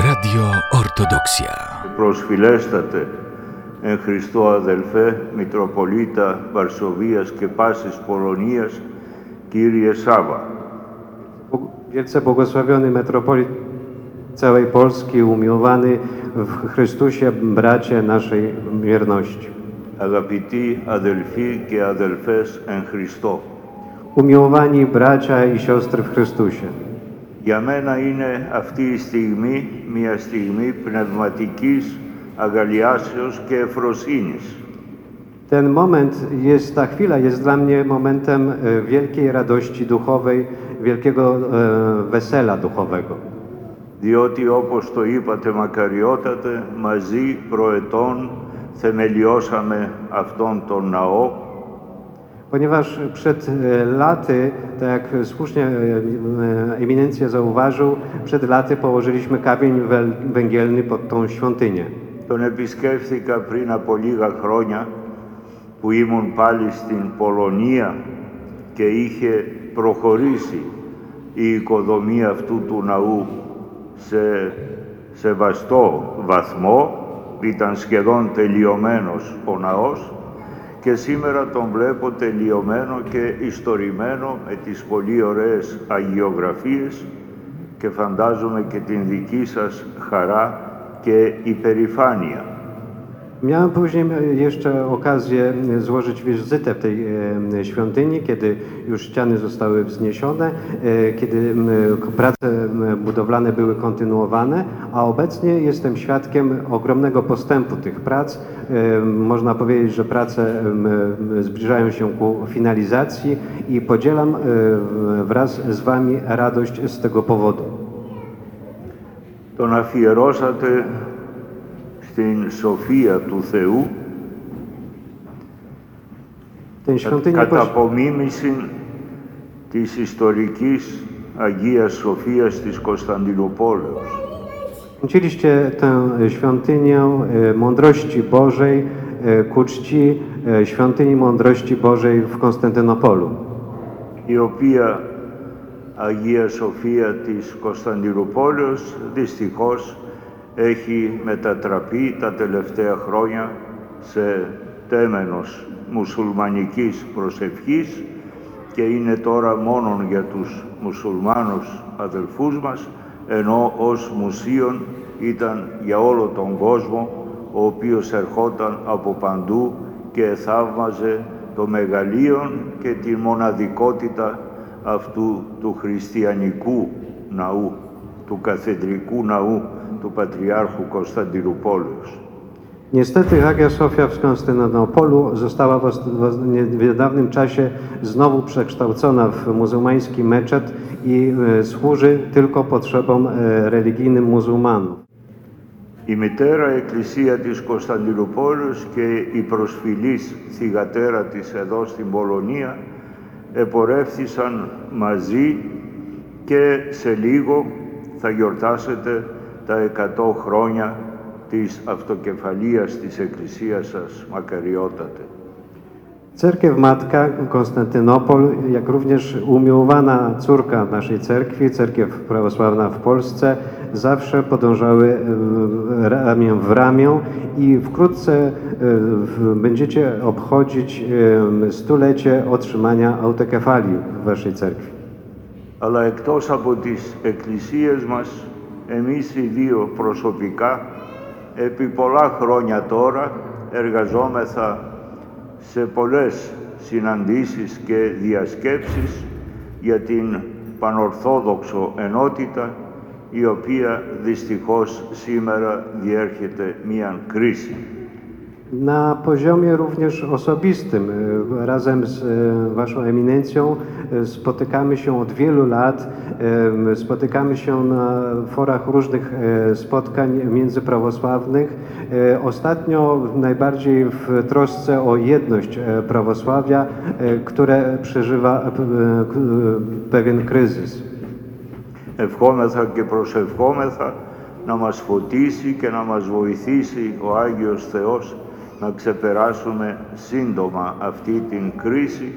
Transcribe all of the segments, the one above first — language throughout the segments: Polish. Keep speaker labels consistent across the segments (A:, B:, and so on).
A: Radio Ortodoksja.
B: Προσφυλέστατε εν Χριστώ αδελφέ, Μητροπολίτα Βαρσοβίας και πάσης Πολωνίας, Κύριε Σάβα.
C: Wielce błogosławiony metropolit całej Polski, umiłowany w Chrystusie bracie naszej wierności.
B: Αγαπητοί αδελφοί και αδελφές εν Χριστώ.
C: Umiłowani bracia i siostry w Chrystusie.
B: Για μένα είναι αυτή η στιγμή μια στιγμή πνευματικής αγαλιάσεως και ευφροσύνης.
C: Ten moment jest, ta chwila jest dla mnie momentem e, wielkiej radości duchowej, wielkiego e, wesela duchowego.
B: Διότι όπως το είπατε μακαριότατε, μαζί προετών θεμελιώσαμε αυτόν τον ναό
C: Ponieważ przed e, laty, tak jak słusznie e, e, eminencja zauważył, przed laty położyliśmy kamień wel- węgielny pod tą świątynię.
B: Τον επισκέφθηκα πριν από λίγα χρόνια που ήμουν πάλι στην Πολωνία και είχε προχωρήσει η οικοδομία αυτού του ναού σε σεβαστό βαθμό. Ήταν σχεδόν τελειωμένος ο ναός και σήμερα τον βλέπω τελειωμένο και ιστορημένο με τις πολύ ωραίες αγιογραφίες και φαντάζομαι και την δική σας χαρά και υπερηφάνεια.
C: Miałem później jeszcze okazję złożyć wizytę w tej świątyni, kiedy już ściany zostały wzniesione, e, kiedy prace budowlane były kontynuowane, a obecnie jestem świadkiem ogromnego postępu tych prac. E, można powiedzieć, że prace zbliżają się ku finalizacji i podzielam e, wraz z Wami radość z tego powodu.
B: To nafierosa ty στην σοφία του Θεού
C: Ten świątynię
B: κατά
C: poś-
B: απομίμηση της ιστορικής Αγίας Σοφίας της Κωνσταντινούπολεως.
C: Uczyliście tę świątynię e, mądrości Bożej e, ku czci e, świątyni mądrości Bożej w Konstantynopolu.
B: η οποία Αγία Σοφία της Κωνσταντινούπολεως δυστυχώς έχει μετατραπεί τα τελευταία χρόνια σε τέμενος μουσουλμανικής προσευχής και είναι τώρα μόνον για τους μουσουλμάνους αδελφούς μας ενώ ως μουσείον ήταν για όλο τον κόσμο ο οποίος ερχόταν από παντού και θαύμαζε το μεγαλείο και τη μοναδικότητα αυτού του χριστιανικού ναού, του καθεδρικού ναού του Πατριάρχου Κωνσταντινούπολεως.
C: Niestety Hagia Sofia w Konstantynopolu została w, ost- w, w niedawnym czasie znowu przekształcona w muzułmański meczet i e, służy tylko potrzebom e, religijnym muzułmanów.
B: Η μητέρα εκκλησία της Κωνσταντινούπολης και η προσφυλής θυγατέρα της εδώ στην Πολωνία επορεύθησαν μαζί και σε λίγο θα γιορτάσετε τα 100 χρόνια της αυτοκεφαλίας της εκκλησίας σας, μακαριότατε.
C: Cerkiew Matka Konstantynopol, jak również umiłowana córka naszej cerkwi, cerkiew prawosławna w Polsce, zawsze podążały e, ramię w ramię i wkrótce e, w- będziecie obchodzić e, stulecie otrzymania autokefalii w waszej cerkwi.
B: Αλλά εκτός από τις εκκλησίες μας, εμείς οι δύο προσωπικά, επί πολλά χρόνια τώρα, εργαζόμεθα σε πολλές συναντήσεις και διασκέψεις για την πανορθόδοξο ενότητα, η οποία δυστυχώς σήμερα διέρχεται μία κρίση.
C: Na poziomie również osobistym, e, razem z e, Waszą eminencją e, spotykamy się od wielu lat, e, spotykamy się na forach różnych e, spotkań międzyprawosławnych. E, Ostatnio najbardziej w trosce o jedność e, prawosławia, e, które przeżywa e, p- e, k- e, pewien kryzys.
B: Ευχόμεθα και προσευχόμεθα να μας φωτίσει και να μας βοηθήσει ο Άγιος Θεός να ξεπεράσουμε σύντομα αυτή την κρίση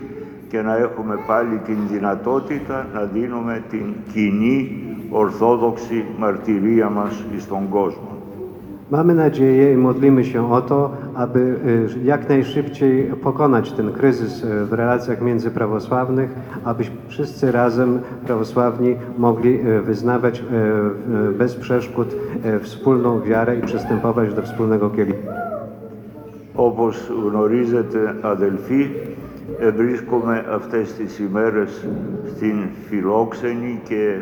B: και να έχουμε πάλι την δυνατότητα να δίνουμε την κοινή ορθόδοξη μαρτυρία μας στον κόσμο.
C: Mamy nadzieję i modlimy się o to, aby y, jak najszybciej pokonać ten kryzys y, w relacjach międzyprawosławnych, abyśmy wszyscy razem prawosławni mogli y, wyznawać y, y, bez przeszkód y, wspólną wiarę i przystępować do wspólnego kielicha.
B: Όπως γνωρίζετε αδελφοί, ε, βρίσκομαι αυτές τις ημέρες στην φιλόξενη και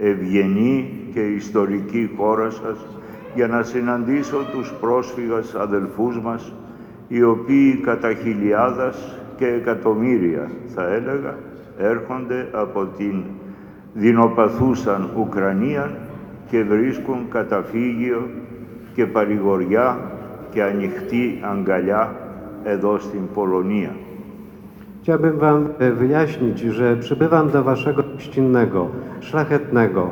B: ευγενή και ιστορική χώρα σας για να συναντήσω τους πρόσφυγας αδελφούς μας, οι οποίοι κατά χιλιάδας και εκατομμύρια, θα έλεγα, έρχονται από την δεινοπαθούσαν Ουκρανία και βρίσκουν καταφύγιο και παρηγοριά και ανοιχτή αγκαλιά εδώ στην Πολωνία.
C: Chciałbym Wam e, wyjaśnić, że przybywam do Waszego gościnnego, szlachetnego,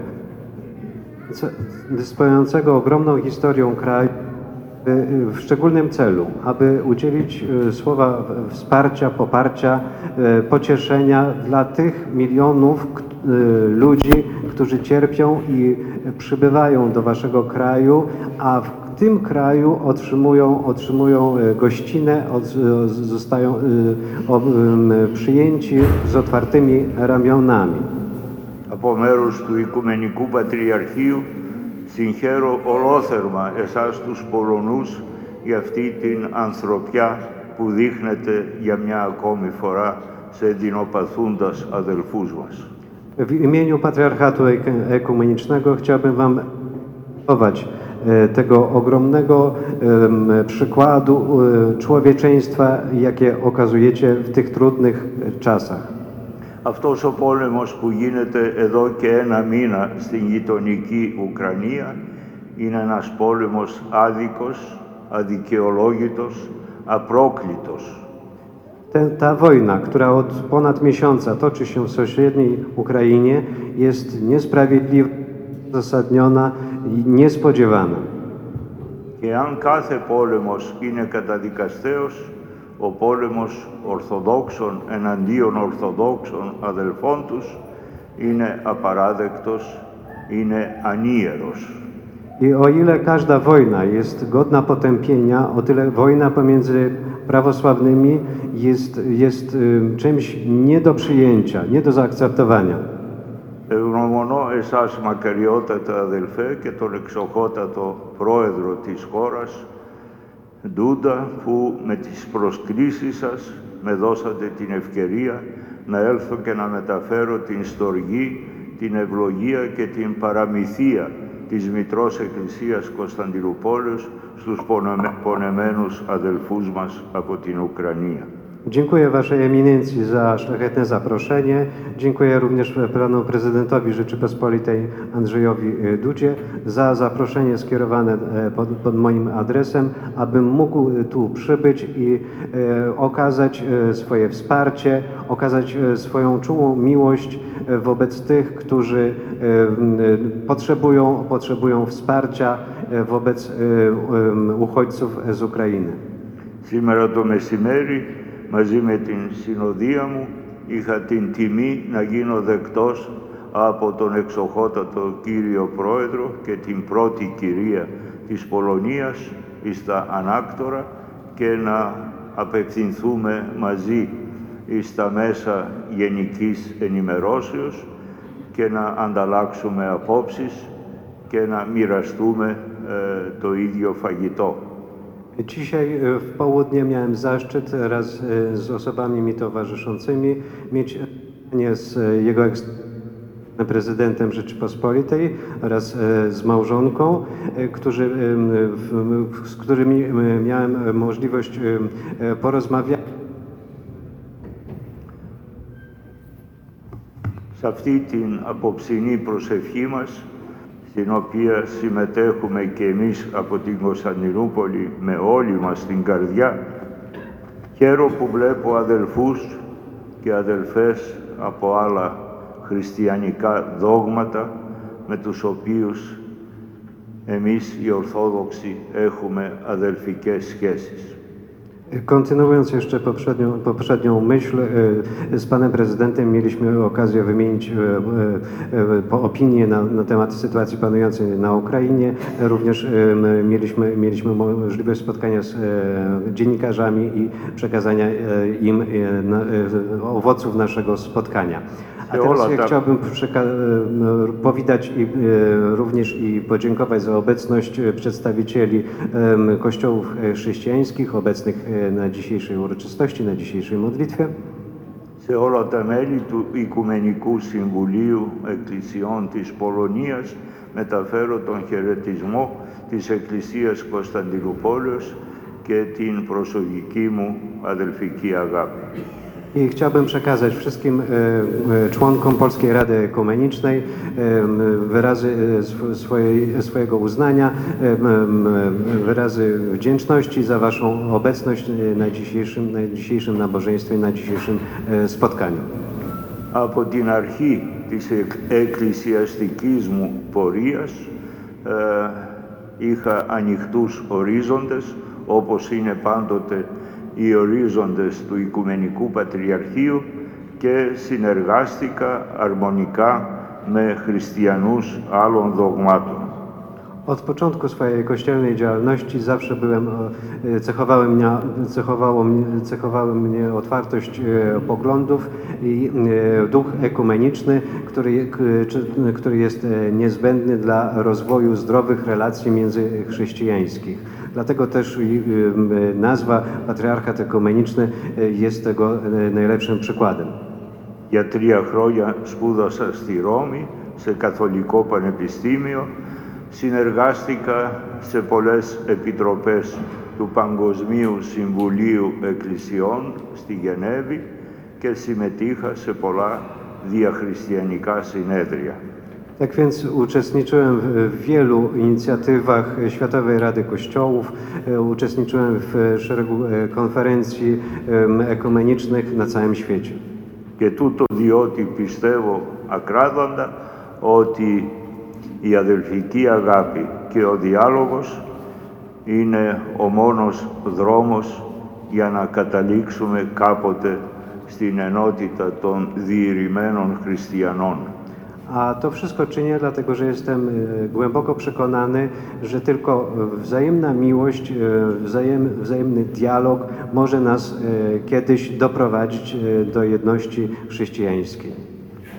C: ce- dysponującego ogromną historią kraju e, e, w szczególnym celu, aby udzielić e, słowa w- wsparcia, poparcia, e, pocieszenia dla tych milionów k- e, ludzi, którzy cierpią i przybywają do Waszego kraju, a w tym kraju otrzymują, otrzymują e, gościnę, od, z- zostają e, o, em, przyjęci z otwartymi ramionami.
B: Από μέρους του Οικουμενικού Πατριαρχείου συγχαίρω ολόθερμα εσάς τους Πολωνούς για αυτή την ανθρωπιά που δείχνετε για μια ακόμη φορά σε δεινοπαθούντας αδελφούς μας.
C: W imieniu Patriarchatu Ek- Ekumenicznego chciałbym Wam podziękować e, tego ogromnego em, przykładu e, człowieczeństwa, jakie okazujecie w tych trudnych e, czasach.
B: Αυτός ο πόλεμος που γίνεται εδώ και ένα μήνα στην γειτονική Ουκρανία είναι ένας πόλεμος άδικος, αδικαιολόγητος, απρόκλητος.
C: Te, ta wojna, która od ponad miesiąca toczy się w sąsiedniej Ukrainie, jest niesprawiedliwa, zasadniona i niespodziewana.
B: Και αν κάθε πόλεμος είναι καταδικαστέος, ο πόλεμος Ορθοδόξων εναντίον Ορθοδόξων αδελφών τους είναι απαράδεκτος, είναι ανίερος.
C: I o ile każda wojna jest godna potępienia, o tyle wojna pomiędzy prawosławnymi jest, jest ym, czymś nie do przyjęcia, nie do zaakceptowania.
B: Ευγνωμονώ εσάς μακαριότατα αδελφέ και τον εξοχότατο πρόεδρο της χώρας, Ντούντα, που με τις προσκλήσεις σας με δώσατε την ευκαιρία να έλθω και να μεταφέρω την στοργή, την ευλογία και την παραμυθία της Μητρός Εκκλησίας Κωνσταντινούπολης στους πονεμε- πονεμένους αδελφούς μας από την Ουκρανία.
C: Dziękuję Waszej Eminencji za szlachetne zaproszenie. Dziękuję również panu prezydentowi Rzeczypospolitej Andrzejowi e, Dudzie za zaproszenie skierowane e, pod, pod moim adresem, abym mógł e, tu przybyć i e, okazać e, swoje wsparcie, okazać e, swoją czułą miłość e, wobec tych, którzy e, m, e, potrzebują, potrzebują wsparcia e, wobec e, em, uchodźców z Ukrainy.
B: Σήμερα το μεσημέρι μαζί με την συνοδεία μου είχα την τιμή να γίνω δεκτός από τον εξοχότατο κύριο Πρόεδρο και την πρώτη κυρία της Πολωνίας στα ανάκτορα και να απευθυνθούμε μαζί στα μέσα γενικής ενημερώσεως και να ανταλλάξουμε απόψεις και να μοιραστούμε ε, το ίδιο φαγητό.
C: Dzisiaj e, w południe miałem zaszczyt raz e, z osobami mi towarzyszącymi mieć spotkanie z e, jego eks- prezydentem Rzeczypospolitej oraz e, z małżonką, e, którzy, em, w- w- z którymi em, miałem możliwość em, e, porozmawiać.
B: σε αυτή την απόψινή προσευχή μας, στην οποία συμμετέχουμε και εμείς από την Κωνσταντινούπολη με όλη μας την καρδιά, χαίρομαι που βλέπω αδελφούς και αδελφές από άλλα χριστιανικά δόγματα με τους οποίους εμείς οι Ορθόδοξοι έχουμε αδελφικές σχέσεις.
C: Kontynuując jeszcze poprzednią, poprzednią myśl, e, z panem prezydentem mieliśmy okazję wymienić e, e, opinię na, na temat sytuacji panującej na Ukrainie. Również mieliśmy, mieliśmy możliwość spotkania z dziennikarzami i przekazania im owoców naszego spotkania. A teraz ja
B: tak.
C: chciałbym powitać i, również i podziękować za obecność przedstawicieli kościołów chrześcijańskich obecnych na dzisiejszej uroczystości, na dzisiejszej modlitwie.
B: σε όλα τα μέλη του Οικουμενικού Συμβουλίου Εκκλησιών της Πολωνίας μεταφέρω τον χαιρετισμό της Εκκλησίας Κωνσταντινούπολης και την προσωπική μου αδελφική αγάπη.
C: I chciałbym przekazać wszystkim e, e, członkom Polskiej Rady Ekumenicznej e, m, wyrazy e, sw- swojej, swojego uznania, e, m, m, wyrazy wdzięczności za Waszą obecność e, na dzisiejszym, na dzisiejszym nabożeństwie, na dzisiejszym e, spotkaniu.
B: Από την αρχή της εκ- εκκλησιαστικής μου πορείας ε, είχα ανοιχτούς ορίζοντες όπως είναι πάντοτε οι ορίζοντες του Οικουμενικού Πατριαρχείου και συνεργάστηκα αρμονικά με χριστιανούς άλλων δογμάτων.
C: Od początku swojej kościelnej działalności zawsze byłem, e, cechowały mnie, cechowało mnie, cechowały mnie otwartość e, poglądów i e, duch ekumeniczny, który, k- czy- który jest e, niezbędny dla rozwoju zdrowych relacji międzychrześcijańskich. Dlatego też i, e, nazwa Patriarchat Ekumeniczny e, jest tego e, najlepszym przykładem.
B: Για τρία χρόνια σπούδασα στη Ρώμη, σε καθολικό πανεπιστήμιο. Συνεργάστηκα σε πολλές επιτροπές του Παγκοσμίου Συμβουλίου Εκκλησιών στη Γενέβη και συμμετείχα σε πολλά διαχριστιανικά συνέδρια.
C: Tak więc uczestniczyłem w w wielu inicjatywach Światowej Rady Kościołów, e, uczestniczyłem w szeregu e, konferencji em, ekumenicznych na całym świecie.
B: Και τούτο διότι πιστεύω ακράδαντα ότι η αδελφική αγάπη και ο διάλογος είναι ο μόνος δρόμος για να καταλήξουμε κάποτε στην ενότητα των διηρημένων χριστιανών.
C: A to wszystko czynię dlatego, że jestem e, głęboko przekonany, że tylko wzajemna miłość, e, wzajem, wzajemny dialog może nas e, kiedyś doprowadzić e, do jedności chrześcijańskiej.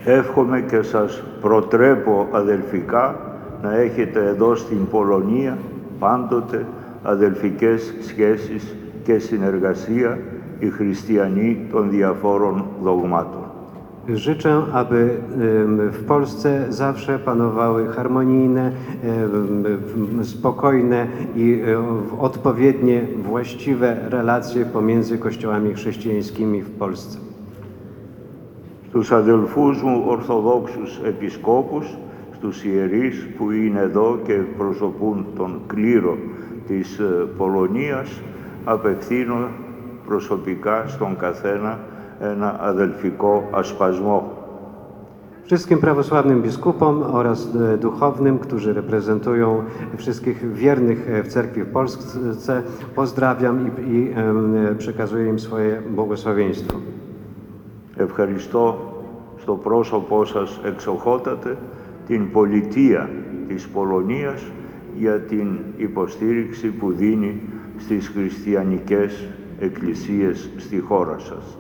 B: Εύχομαι και σας προτρέπω αδελφικά να έχετε εδώ στην Πολωνία πάντοτε αδελφικές σχέσεις και συνεργασία οι χριστιανοί των διαφόρων δογμάτων.
C: Życzę, aby em, w Polsce zawsze panowały harmonijne, em, w- spokojne i e, odpowiednie, właściwe relacje pomiędzy kościołami chrześcijańskimi w Polsce.
B: Στους αδελφούς μου Ορθοδόξους Επισκόπους, στους ιερείς που είναι εδώ και προσωπούν τον κλήρο της ε, Πολωνίας, απευθύνω προσωπικά στον καθένα ένα αδελφικό ασπασμό.
C: Wszystkim prawosławnym biskupom oraz e, duchownym, którzy reprezentują wszystkich wiernych e, w cerkwi w Polsce, pozdrawiam i, i em, przekazuję im swoje błogosławieństwo.
B: Ευχαριστώ στο πρόσωπό σας εξοχότατε την πολιτεία της Πολωνίας για την υποστήριξη που δίνει στις χριστιανικές εκκλησίες στη χώρα σας.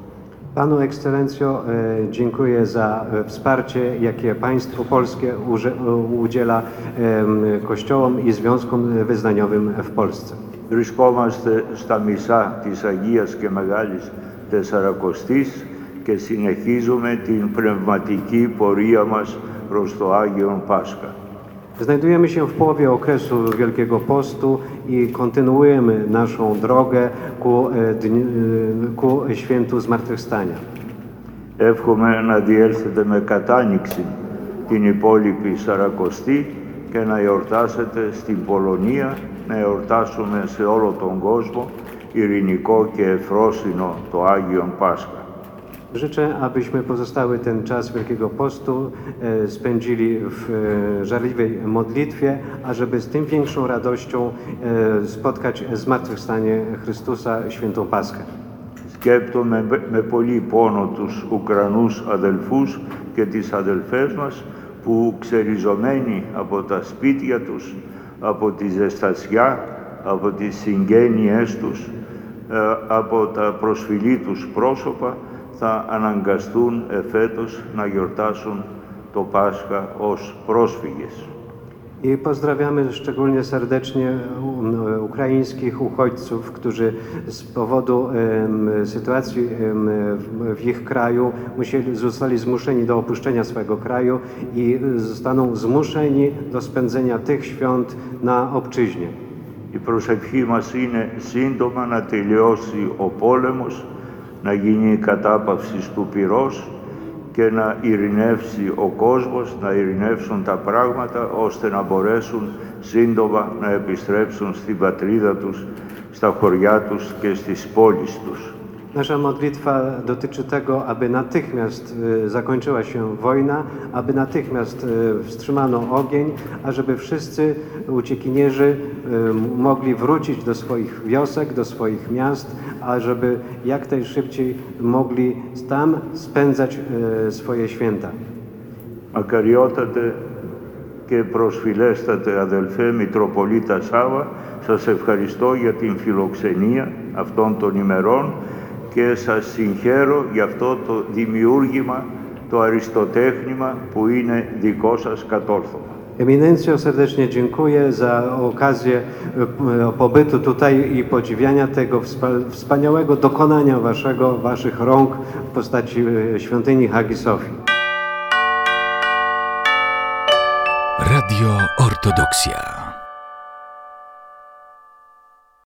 C: Panu Ekscelencjo, e, dziękuję za e, wsparcie, jakie państwo polskie uże- udziela em, kościołom i związkom wyznaniowym w Polsce.
B: Βρισκόμαστε στα μισά της Αγίας και Μεγάλης Τεσσαρακοστής και συνεχίζουμε την πνευματική πορεία μας προς το Άγιον Πάσχα.
C: Znajdujemy się w połowie okresu Wielkiego Postu i kontynuujemy naszą drogę ku, e, dni- e, ku świętu Zmartwychwstania.
B: Εύχομαι να διέλθετε με κατάνοιξη την υπόλοιπη Σαρακοστή και να εορτάσετε στην Πολωνία, να εορτάσουμε σε όλο τον κόσμο ειρηνικό και ευφρόσινο το Άγιον Πάσχα.
C: Życzę, abyśmy pozostały ten czas Wielkiego Postu e, spędzili w e, żarliwej modlitwie, ażeby z tym większą radością e, spotkać zmartwychwstanie Chrystusa, świętą Paschę.
B: Σκέπτομαι με- με πολύ πόνο τους Ουκρανούς αδελφούς και τις αδελφές μας που ξεριζωμένοι από τα σπίτια τους, από τη ζεστασιά, από τις συγγένειές τους, ε, από τα προσφυλή τους πρόσωπα θα αναγκαστούν εφέτος να γιορτάσουν το Πάσχα ως πρόσφυγες.
C: I pozdrawiamy szczególnie serdecznie um, ukraińskich uchodźców, którzy z powodu em, sytuacji em, w, w ich kraju musieli, zostali zmuszeni do opuszczenia swojego kraju i zostaną zmuszeni do spędzenia tych świąt na obczyźnie.
B: Η προσευχή μας είναι σύντομα να τελειώσει ο πόλεμος, να γίνει η κατάπαυση του πυρός και να ειρηνεύσει ο κόσμος, να ειρηνεύσουν τα πράγματα ώστε να μπορέσουν σύντομα να επιστρέψουν στην πατρίδα τους, στα χωριά τους και στις πόλεις τους.
C: Nasza modlitwa dotyczy tego, aby natychmiast y, zakończyła się wojna, aby natychmiast y, wstrzymano ogień, ażeby wszyscy uciekinierzy y, mogli wrócić do swoich wiosek, do swoich miast, ażeby jak najszybciej mogli tam spędzać y, swoje święta.
B: Μακαριότατε και προσφυλέστατε αδελφέ Μητροπολίτα Σάβα, σας ευχαριστώ για την φιλοξενία αυτών των ημερών και σας συγχαίρω για αυτό το δημιούργημα, το αριστοτέχνημα που είναι δικό σας κατόρθωμα.
C: Eminencjo, serdecznie dziękuję za okazję y, pobytu tutaj i podziwiania tego wspa- wspaniałego dokonania waszego, waszych rąk w postaci y, świątyni Hagi Sofii.
A: Radio Ortodoksja.